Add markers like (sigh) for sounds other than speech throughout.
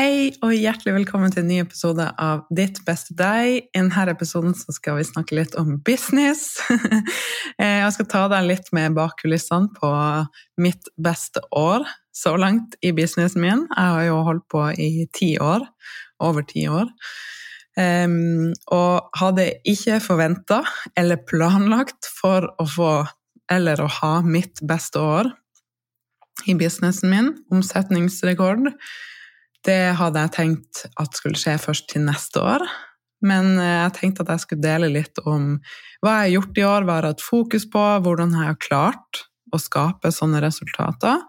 Og hjertelig velkommen til en ny episode av Ditt beste deg. I denne episoden skal vi snakke litt om business. (laughs) Eh, jeg skal ta deg litt med bak kulissene på mitt beste år så langt i businessen min. Jeg har jo holdt på i ti år. Over ti år. Og hadde ikke forventa eller planlagt for å få eller å ha mitt beste år i businessen min. Omsetningsrekord. Det hadde jeg tenkt at skulle skje først til neste år. Men eh, jeg tenkte at jeg skulle dele litt om hva jeg har gjort i år, hva jeg har hatt fokus på, hvordan jeg har klart å skape sånne resultater.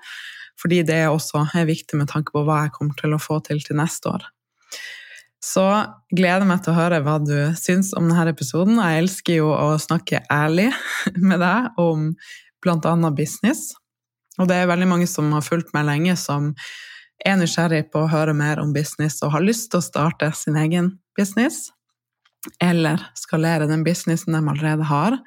Fordi det også er viktig med tanke på hva jeg kommer til å få til til neste år. Så gleder meg til å høre hva du syns om denne episoden. Jeg elsker jo å snakke ærlig (laughs) med deg om bl.a. business. Og det er veldig mange som har fulgt meg lenge, som er nysgjerrig på å høre mer om business og har lyst til å starte sin egen business, eller skalere den businessen de allerede har.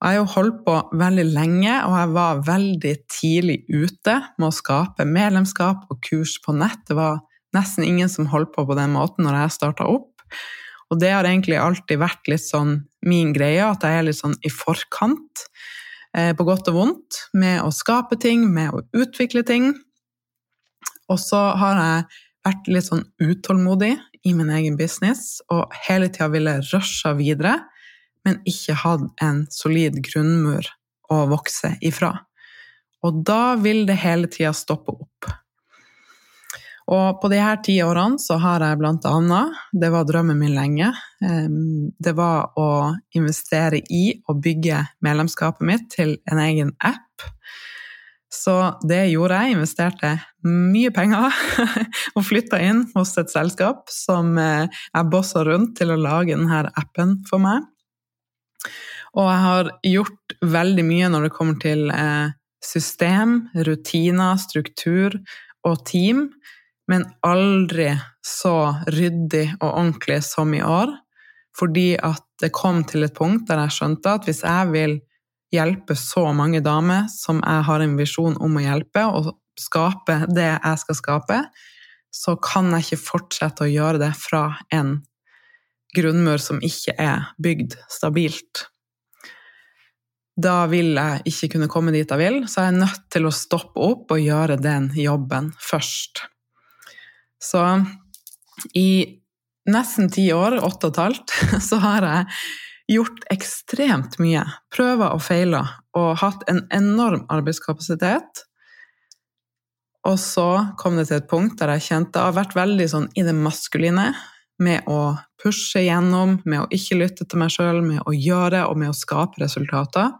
Jeg har jo holdt på veldig lenge, og jeg var veldig tidlig ute med å skape medlemskap og kurs på nett. Det var nesten ingen som holdt på på den måten når jeg starta opp. Og det har egentlig alltid vært litt sånn min greie, at jeg er litt sånn i forkant, eh, på godt og vondt, med å skape ting, med å utvikle ting. Og så har jeg vært litt sånn utålmodig i min egen business og hele tida ville rushe videre, men ikke hatt en solid grunnmur å vokse ifra. Og da vil det hele tida stoppe opp. Og på de her ti årene så har jeg blant annet, det var drømmen min lenge, det var å investere i og bygge medlemskapet mitt til en egen app så det gjorde jeg. Investerte mye penger (laughs) og flytta inn hos et selskap som eh, jeg bossa rundt til å lage denne appen for meg. Og jeg har gjort veldig mye når det kommer til eh, system, rutiner, struktur og team, men aldri så ryddig og ordentlig som i år. Fordi at det kom til et punkt der jeg skjønte at hvis jeg vil hjelpe så mange damer som jeg har en visjon om å hjelpe, og skape det jeg skal skape, så kan jeg ikke fortsette å gjøre det fra en grunnmur som ikke er bygd stabilt. da vil jeg ikke kunne komme dit jeg vil, så jeg er nødt til å stoppe opp og gjøre den jobben først. Så i nesten ti år, åtte og et halvt, (laughs) så har jeg gjort ekstremt mye. Prøver og feiler, og hatt en enorm arbeidskapasitet. Og så kom det til et punkt der jeg kjente Jeg har vært veldig sånn i det maskuline med å pushe gjennom, med å ikke lytte til meg sjøl, med å gjøre og med å skape resultater.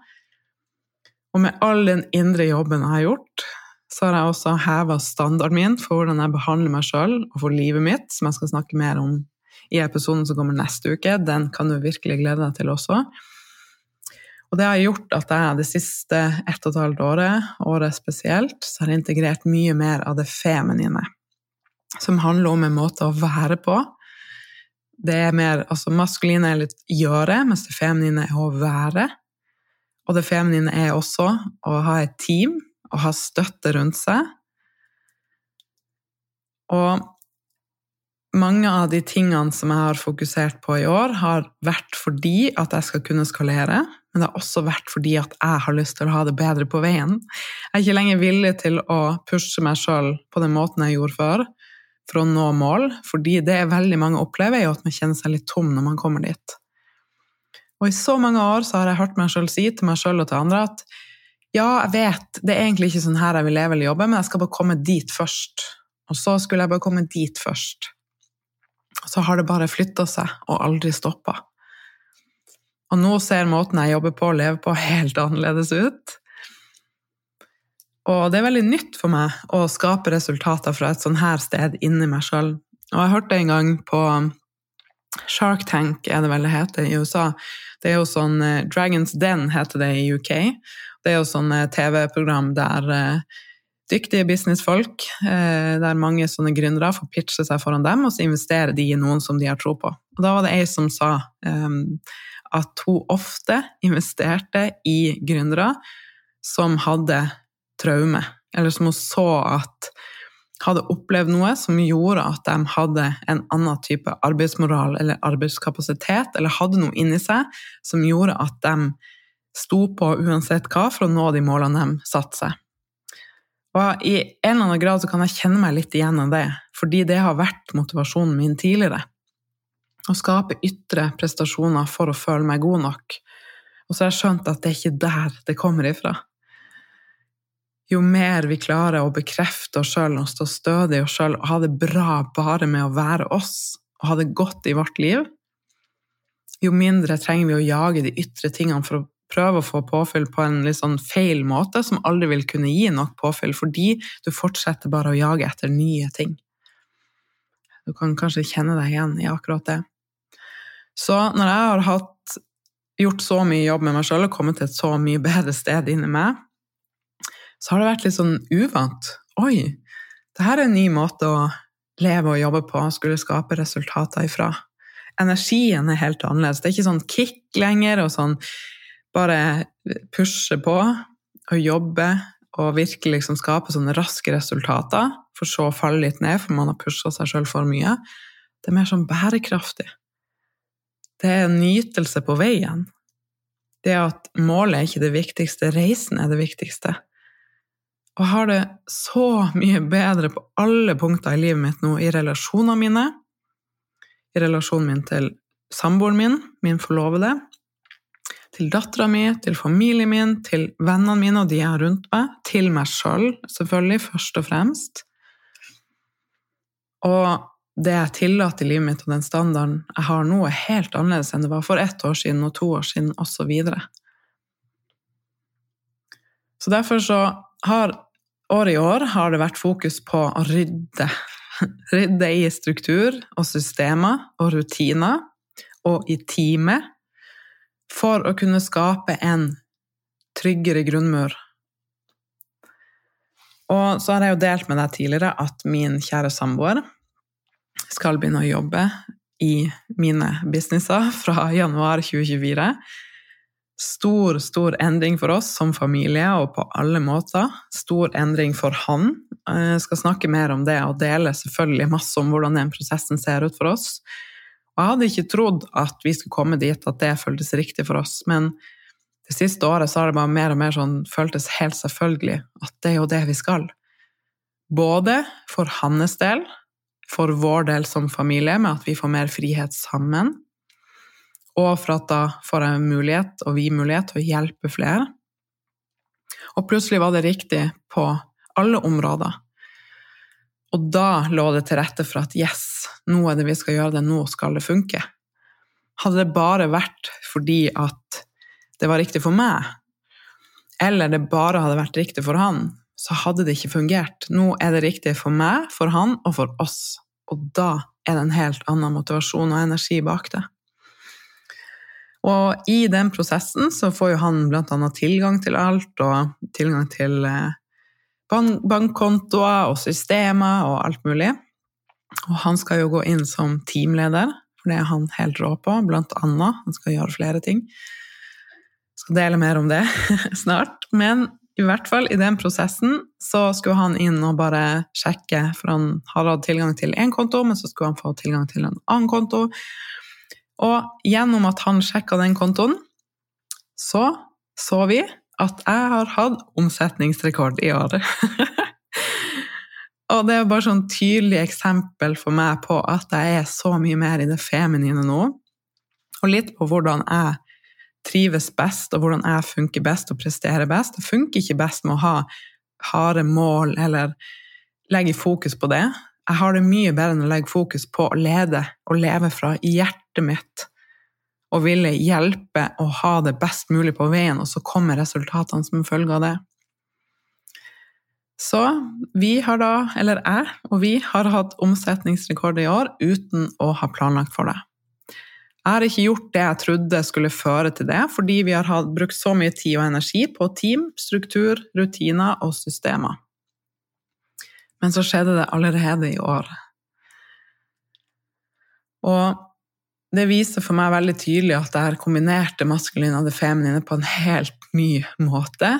Og med all den indre jobben jeg har gjort, så har jeg også heva standarden min for hvordan jeg behandler meg sjøl og for livet mitt, som jeg skal snakke mer om i episoden som kommer neste uke. Den kan du virkelig glede deg til også. Og det har gjort at jeg det siste ett og et halvt året, året spesielt, så har jeg integrert mye mer av det feminine. Som handler om en måte å være på. Det er mer, altså Maskuline er litt gjøre, mens det feminine er å være. Og det feminine er også å ha et team, og ha støtte rundt seg. Og mange av de tingene som jeg har fokusert på i år, har vært fordi at jeg skal kunne skalere, men det har også vært fordi at jeg har lyst til å ha det bedre på veien. Jeg er ikke lenger villig til å pushe meg sjøl på den måten jeg gjorde før, for å nå mål, fordi det veldig mange opplever, er at man kjenner seg litt tom når man kommer dit. Og i så mange år så har jeg hørt meg sjøl si til meg sjøl og til andre at ja, jeg vet, det er egentlig ikke sånn her jeg vil leve eller jobbe, men jeg skal bare komme dit først. Og så skulle jeg bare komme dit først så har det bare flytta seg og aldri stoppa. Og nå ser måten jeg jobber på og lever på, helt annerledes ut. Og det er veldig nytt for meg å skape resultater fra et sånn her sted inni meg sjøl. Og jeg hørte en gang på Shark Tank, er det vel det heter, i USA. Det er jo sånn eh, Dragons Den heter det i UK. Det er jo sånn eh, TV-program der eh, dyktige businessfolk, eh, der mange sånne gründere får pitche seg foran dem, og så investerer de i noen som de har tro på. Og da var det ei som sa um, at hun ofte investerte i gründere som hadde traume, eller som hun så at hadde opplevd noe som gjorde at de hadde en annen type arbeidsmoral eller arbeidskapasitet, eller hadde noe inni seg som gjorde at de sto på uansett hva for å nå de målene de satte seg. Og i en eller annen grad så kan jeg kjenne meg litt igjen av det, fordi det har vært motivasjonen min tidligere. Å skape ytre prestasjoner for å føle meg god nok. Og så har jeg skjønt at det er ikke der det kommer ifra. Jo mer vi klarer å bekrefte oss sjøl og stå stødig i oss sjøl og ha det bra bare med å være oss og ha det godt i vårt liv, jo mindre trenger vi å jage de ytre tingene for å prøve å få påfyll på en litt sånn feil måte, som aldri vil kunne gi nok påfyll, fordi du fortsetter bare å jage etter nye ting. Du kan kanskje kjenne deg igjen i akkurat det. Så når jeg har hatt, gjort så mye jobb med meg sjøl og kommet til et så mye bedre sted inni meg, så har det vært litt sånn uvant. Oi, det her er en ny måte å leve og jobbe på skulle skape resultater ifra. Energien er helt annerledes. Det er ikke sånn kick lenger og sånn bare pushe på og jobbe og virkelig liksom skape sånne raske resultater, for så å falle litt ned for man har pusha seg sjøl for mye, det er mer sånn bærekraftig. Det er en nytelse på veien. Det at målet er ikke det viktigste, reisen er det viktigste. Og jeg har det så mye bedre på alle punkter i livet mitt nå, i relasjonene mine, i relasjonen min til samboeren min, min forlovede, til dattera mi, til familien min, til vennene mine og de jeg har rundt meg, til meg sjøl, selv, selvfølgelig, først og fremst. Og det jeg tillater i livet mitt, og den standarden jeg har nå, er helt annerledes enn det var for ett år siden og to år siden, osv. Så, så derfor så har året i år har det vært fokus på å rydde. Rydde i struktur og systemer og rutiner, og i teamet for å kunne skape en tryggere grunnmur. Og så har jeg jo delt med deg tidligere at min kjære samboer skal begynne å jobbe i mine businesser fra januar 2024. Stor, stor endring for oss som familie og på alle måter. Stor endring for han. Jeg skal snakke mer om det og dele selvfølgelig masse om hvordan den prosessen ser ut for oss. Og jeg hadde ikke trodd at vi skulle komme dit at det føltes riktig for oss, men Det siste året så har det bare mer og mer sånn føltes helt selvfølgelig at det er jo det vi skal. Både for hans del, for vår del som familie, med at vi får mer frihet sammen, og for at da får jeg mulighet, og vi mulighet, til å hjelpe flere. Og plutselig var det riktig på alle områder. Og da lå det til rette for at yes, nå er det vi skal gjøre det, nå skal det funke. Hadde det bare vært fordi at det var riktig for meg, eller det bare hadde vært riktig for han, så hadde det ikke fungert. Nå er det riktig for meg, for han og for oss. Og da er det en helt annen motivasjon og energi bak det. Og i den prosessen så får jo han blant annet tilgang til alt, og tilgang til eh, bankkontoer og systemer og alt mulig. Og han skal jo gå inn som teamleder, for det er han helt rå på, blant annet. Han skal gjøre flere ting. Jeg skal dele mer om det (laughs) snart. Men i hvert fall i den prosessen så skulle han inn og bare sjekke, for han har hatt tilgang til én konto, men så skulle han få tilgang til en annen konto. Og gjennom at han sjekka den kontoen, så så vi at jeg har hatt omsetningsrekord i året. (laughs) og det er bare sånn tydelig eksempel for meg på at jeg er så mye mer i det feminine nå. Og litt på hvordan jeg trives best, og hvordan jeg funker best og presterer best. Det funker ikke best med å ha harde mål eller legge fokus på det. Jeg har det mye bedre enn å legge fokus på å lede og leve fra hjertet mitt og ville hjelpe og ha det best mulig på veien, og så kommer resultatene som følge av det. Så vi har da, eller jeg og vi, har hatt omsetningsrekord i år uten å ha planlagt for det. Jeg har ikke gjort det jeg trodde skulle føre til det, fordi vi har brukt så mye tid og energi på team, struktur, rutiner og systemer. Men så skjedde det allerede i år. Og det viser for meg veldig tydelig at jeg har kombinert det maskuline og det feminine på en helt ny måte,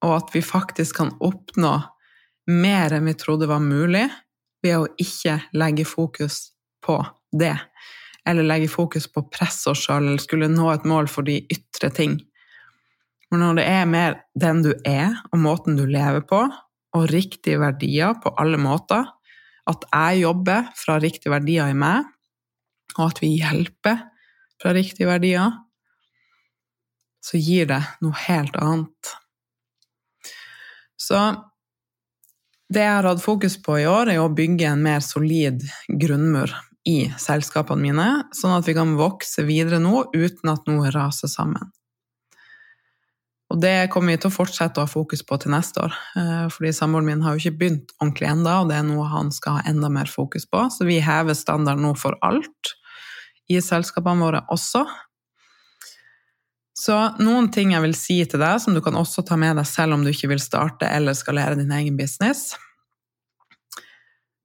og at vi faktisk kan oppnå mer enn vi trodde var mulig, ved å ikke legge fokus på det, eller legge fokus på å presse oss sjøl eller skulle nå et mål for de ytre ting. Men når det er mer den du er, og måten du lever på, og riktige verdier på alle måter, at jeg jobber fra riktige verdier i meg, og at vi hjelper fra riktige verdier, så gir det noe helt annet. Så det jeg har hatt fokus på i år, er å bygge en mer solid grunnmur i selskapene mine, sånn at vi kan vokse videre nå uten at noe raser sammen. Og det kommer vi til å fortsette å ha fokus på til neste år. Eh, fordi samboeren min har jo ikke begynt ordentlig enda, og det er noe han skal ha enda mer fokus på. Så vi hever standarden nå for alt i selskapene våre også. Så noen ting jeg vil si til deg, som du kan også ta med deg selv om du ikke vil starte eller skalere din egen business.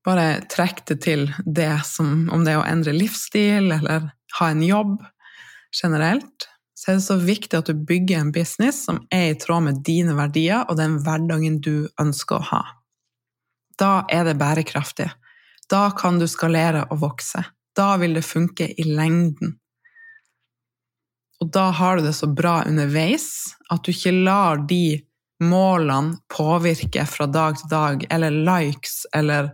Bare trekk det til det som om det er å endre livsstil eller ha en jobb generelt. Så er det så viktig at du bygger en business som er i tråd med dine verdier og den hverdagen du ønsker å ha. Da er det bærekraftig. Da kan du skalere og vokse. Da vil det funke i lengden. Og da har du det så bra underveis at du ikke lar de målene påvirke fra dag til dag, eller likes eller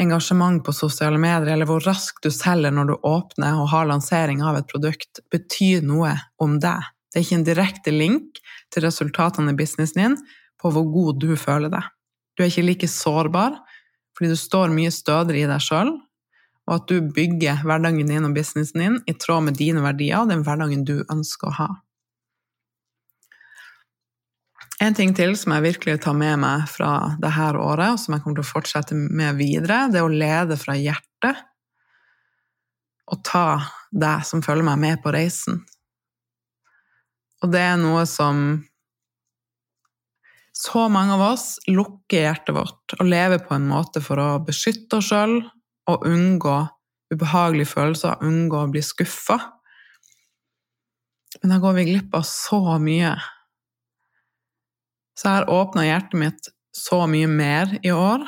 engasjement på sosiale medier, eller hvor raskt du selger når du åpner og har lansering av et produkt, betyr noe om deg. Det er ikke en direkte link til resultatene i businessen din på hvor god du føler deg. Du er ikke like sårbar fordi du står mye stødigere i deg sjøl, og at du bygger hverdagen din og businessen din i tråd med dine verdier og den hverdagen du ønsker å ha. En ting til som jeg virkelig tar med meg fra dette året, og som jeg kommer til å fortsette med videre, det er å lede fra hjertet og ta deg som følger meg, med på reisen. Og det er noe som så mange av oss lukker hjertet vårt og lever på en måte for å beskytte oss sjøl å unngå ubehagelige følelser, unngå å bli skuffa. Men da går vi glipp av så mye. Så har åpna hjertet mitt så mye mer i år.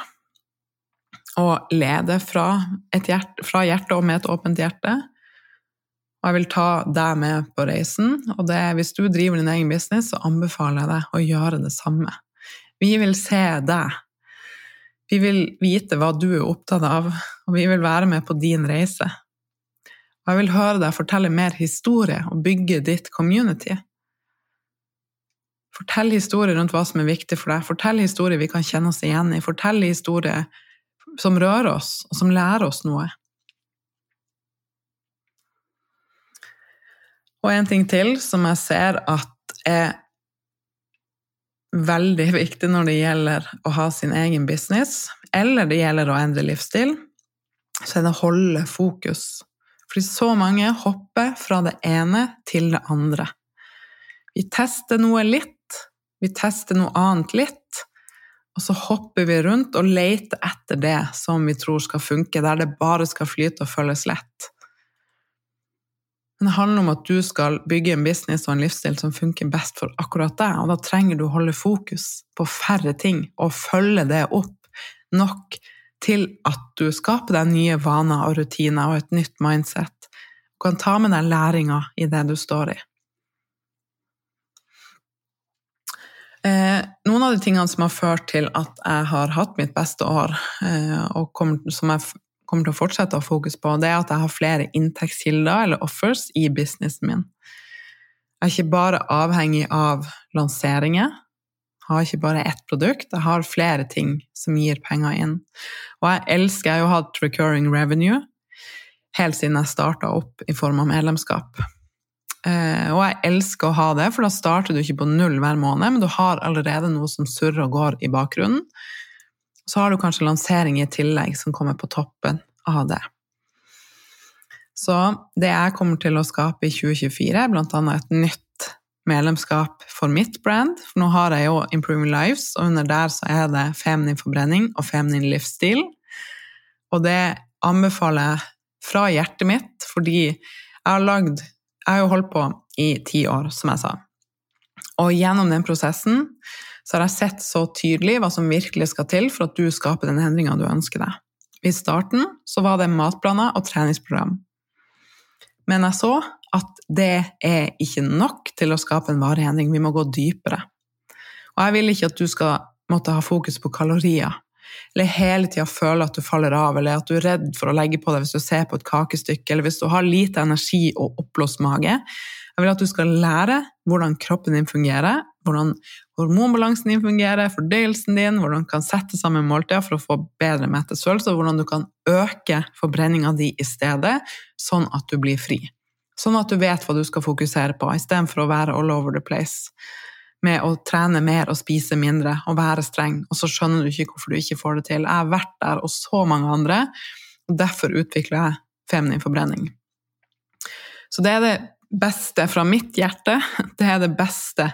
Og leder fra, hjerte, fra hjertet og med et åpent hjerte. Og jeg vil ta deg med på reisen. Og det, hvis du driver din egen business, så anbefaler jeg deg å gjøre det samme. Vi vil se deg. Vi vil vite hva du er opptatt av, og vi vil være med på din reise. Og jeg vil høre deg fortelle mer historie og bygge ditt community. Fortell historier rundt hva som er viktig for deg. Fortell historier vi kan kjenne oss igjen i. Fortell historier som rører oss, og som lærer oss noe. Og en ting til som jeg ser at er veldig viktig når det gjelder å ha sin egen business, eller det gjelder å endre livsstil, så er det å holde fokus. Fordi så mange hopper fra det ene til det andre. Vi tester noe litt, vi tester noe annet litt, og så hopper vi rundt og leter etter det som vi tror skal funke, der det bare skal flyte og føles lett. Men det handler om at du skal bygge en business og en livsstil som funker best for akkurat deg, og da trenger du å holde fokus på færre ting og følge det opp nok til at du skaper deg nye vaner og rutiner og et nytt mindset, Du kan ta med deg læringa i det du står i. Eh, noen av de tingene som har ført til at jeg har hatt mitt beste år, eh, og som jeg kommer til å fortsette å ha fokus på, det er at jeg har flere inntektskilder eller offers i businessen min. Jeg er ikke bare avhengig av lanseringer. Jeg har ikke bare ett produkt, jeg har flere ting som gir penger inn. Og jeg elsker Jeg har jo hatt recurring revenue helt siden jeg starta opp i form av medlemskap. Eh, og jeg elsker å ha det, for da starter du ikke på null hver måned, men du har allerede noe som surrer og går i bakgrunnen, så har du kanskje lansering i tillegg som kommer på toppen av det. Så det jeg kommer til å skape i 2024, er bl.a. et nytt medlemskap for mitt brand. For nå har jeg jo Improving Lives, og under der så er det feminin forbrenning og feminin livsstil. Og det anbefaler jeg fra hjertet mitt, fordi jeg har lagd Jeg har jo holdt på i ti år, som jeg sa. Og gjennom den prosessen så har jeg sett så tydelig hva som virkelig skal til for at du skaper den endringa du ønsker deg. I starten så var det matplaner og treningsprogram. Men jeg så at det er ikke nok til å skape en varig endring, vi må gå dypere. Og jeg vil ikke at du skal måtte ha fokus på kalorier, eller hele tida føle at du faller av, eller at du er redd for å legge på deg hvis du ser på et kakestykke, eller hvis du har lite energi og oppblåst mage. Jeg vil at du skal lære hvordan kroppen din fungerer, hvordan hormonbalansen din fungerer, fordøyelsen din, hvordan du kan sette sammen måltider for å få bedre metthetsfølelse, og hvordan du kan øke forbrenninga di i stedet, sånn at du blir fri. Sånn at du vet hva du skal fokusere på, istedenfor å være all over the place. Med å trene mer og spise mindre og være streng, og så skjønner du ikke hvorfor du ikke får det til. Jeg har vært der, og så mange andre, og derfor utvikler jeg feminin forbrenning. Så det er det beste fra mitt hjerte. Det er det beste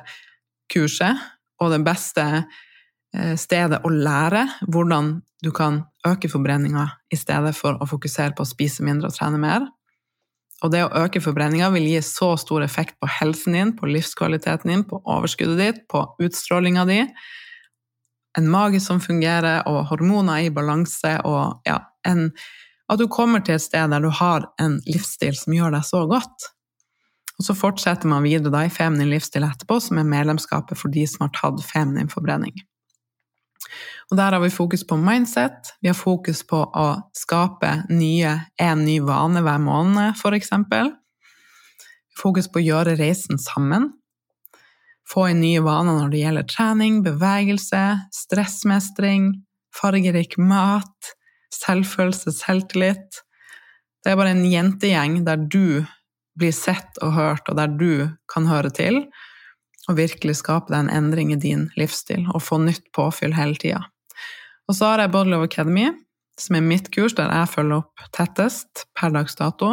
kurset og det beste eh, stedet å lære hvordan du kan øke forbrenninga i stedet for å fokusere på å spise mindre og trene mer. Og det å øke forbrenninga vil gi så stor effekt på helsen din, på livskvaliteten din, på overskuddet ditt, på utstrålinga di. En mage som fungerer, og hormoner i balanse, og ja, en, at du kommer til et sted der du har en livsstil som gjør deg så godt. Og så fortsetter man videre da i feminin livsstil etterpå, som er medlemskapet for de som har tatt feminin forbrenning. Og der har vi fokus på mindset, vi har fokus på å skape nye, en ny vane hver måned, f.eks. Fokus på å gjøre reisen sammen. Få inn nye vaner når det gjelder trening, bevegelse, stressmestring, fargerik mat, selvfølelse, selvtillit. Det er bare en jentegjeng der du blir sett og hørt, og der du kan høre til, og virkelig skape deg en endring i din livsstil og få nytt påfyll hele tida. Og så har jeg Body Love Academy, som er mitt kurs der jeg følger opp tettest per dags dato.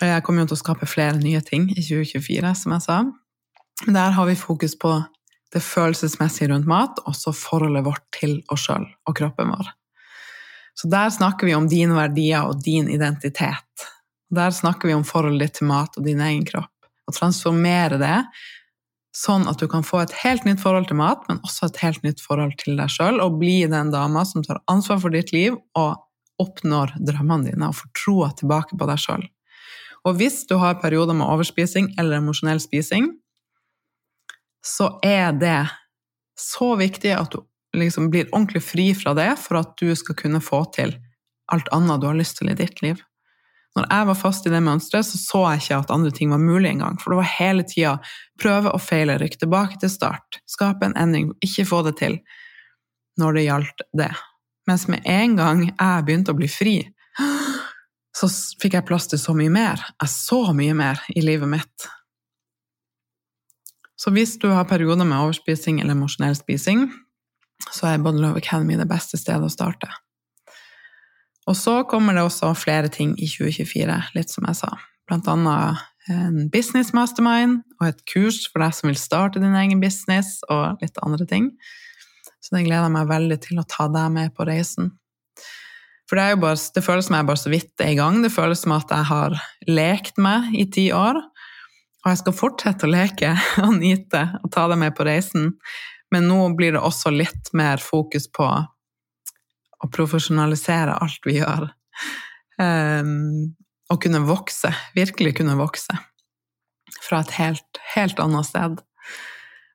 Og Jeg kommer jo til å skape flere nye ting i 2024, som jeg sa. Der har vi fokus på det følelsesmessige rundt mat, og så forholdet vårt til oss sjøl og kroppen vår. Så der snakker vi om dine verdier og din identitet. Der snakker vi om forholdet ditt til mat og din egen kropp. Å transformere det sånn at du kan få et helt nytt forhold til mat, men også et helt nytt forhold til deg sjøl, og bli den dama som tar ansvar for ditt liv og oppnår drømmene dine og får troa tilbake på deg sjøl. Og hvis du har perioder med overspising eller emosjonell spising, så er det så viktig at du liksom blir ordentlig fri fra det for at du skal kunne få til alt annet du har lyst til i ditt liv. Når jeg var fast i det mønsteret, så så jeg ikke at andre ting var mulig engang. For det var hele tida prøve og feile, rykke tilbake til start, skape en endring, ikke få det til når det gjaldt det. Mens med en gang jeg begynte å bli fri, så fikk jeg plass til så mye mer. Jeg så mye mer i livet mitt. Så hvis du har perioder med overspising eller emosjonell spising, så er Body Love Academy det beste stedet å starte. Og så kommer det også flere ting i 2024, litt som jeg sa. Blant annet en business mastermind og et kurs for deg som vil starte din egen business, og litt andre ting. Så det gleder jeg meg veldig til å ta deg med på reisen. For det, bare, det føles som jeg bare så vidt er i gang. Det føles som at jeg har lekt meg i ti år. Og jeg skal fortsette å leke (laughs) og nyte og ta deg med på reisen. Men nå blir det også litt mer fokus på å profesjonalisere alt vi gjør. Um, kunne vokse. Virkelig kunne vokse. Fra et helt, helt annet sted.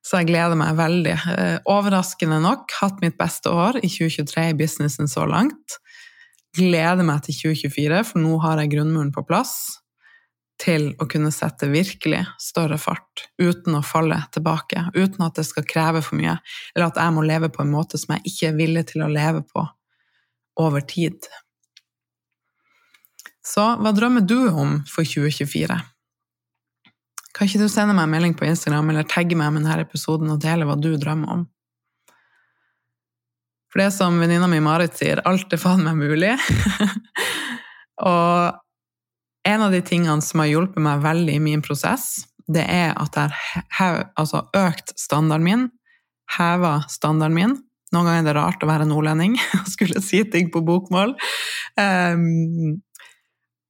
Så jeg gleder meg veldig. Eh, overraskende nok hatt mitt beste år i 2023 i businessen så langt. Gleder meg til 2024, for nå har jeg grunnmuren på plass til å kunne sette virkelig større fart uten å falle tilbake, uten at det skal kreve for mye, eller at jeg må leve på en måte som jeg ikke er villig til å leve på over tid. Så hva drømmer du om for 2024? Kan ikke du sende meg en melding på Instagram eller tagge meg med denne episoden og dele hva du drømmer om? For det som venninna mi Marit sier, alt er faen meg mulig. (laughs) og en av de tingene som har hjulpet meg veldig i min prosess, det er at jeg har altså, økt standarden min, heva standarden min. Noen ganger er det rart å være nordlending (laughs) og skulle si ting på bokmål. Um,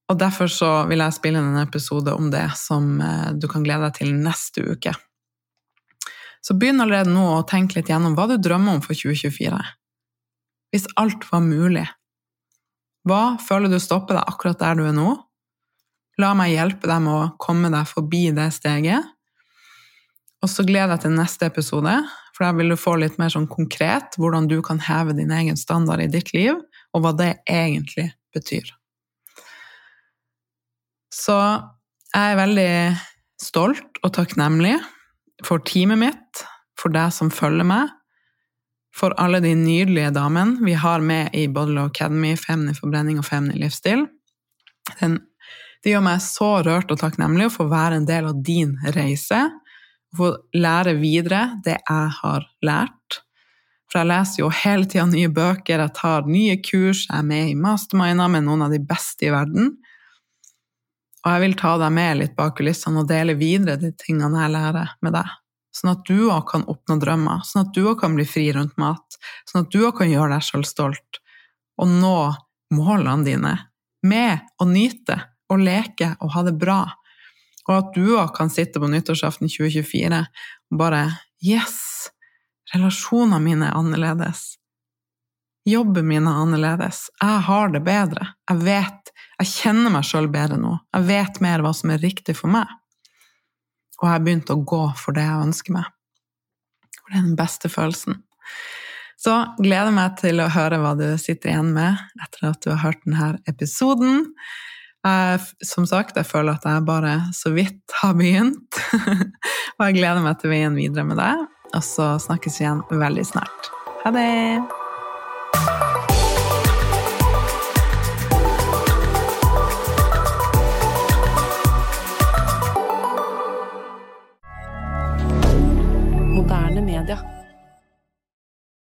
og derfor så vil jeg spille inn en episode om det som eh, du kan glede deg til neste uke. Så begynn allerede nå å tenke litt gjennom hva du drømmer om for 2024. Hvis alt var mulig. Hva føler du stopper deg akkurat der du er nå? La meg hjelpe deg med å komme deg forbi det steget. Og så gleder jeg til neste episode, for da vil du få litt mer sånn konkret hvordan du kan heve din egen standard i ditt liv, og hva det egentlig betyr. Så jeg er veldig stolt og takknemlig for teamet mitt, for deg som følger meg, for alle de nydelige damene vi har med i Bodlow Academy, Femini forbrenning og Femini livsstil. Den, det gjør meg så rørt og takknemlig å få være en del av din reise, få lære videre det jeg har lært. For jeg leser jo hele tida nye bøker, jeg tar nye kurs, jeg er med i masterminder med noen av de beste i verden. Og jeg vil ta deg med litt bak kulissene og dele videre de tingene jeg lærer med deg. Sånn at du òg kan oppnå drømmer, sånn at du òg kan bli fri rundt mat, sånn at du òg kan gjøre deg sjøl stolt og nå målene dine med å nyte og leke og ha det bra. Og at du òg kan sitte på nyttårsaften 2024 og bare Yes! Relasjonene mine er annerledes. Jobben min er annerledes. Jeg har det bedre. Jeg vet Jeg kjenner meg sjøl bedre nå. Jeg vet mer hva som er riktig for meg. Og jeg har begynt å gå for det jeg ønsker meg. For det er den beste følelsen. Så gleder jeg meg til å høre hva du sitter igjen med etter at du har hørt denne episoden. Jeg, som sagt, jeg føler at jeg bare så vidt har begynt. (laughs) og jeg gleder meg til veien videre med deg. Og så snakkes vi igjen veldig snart. Ha det!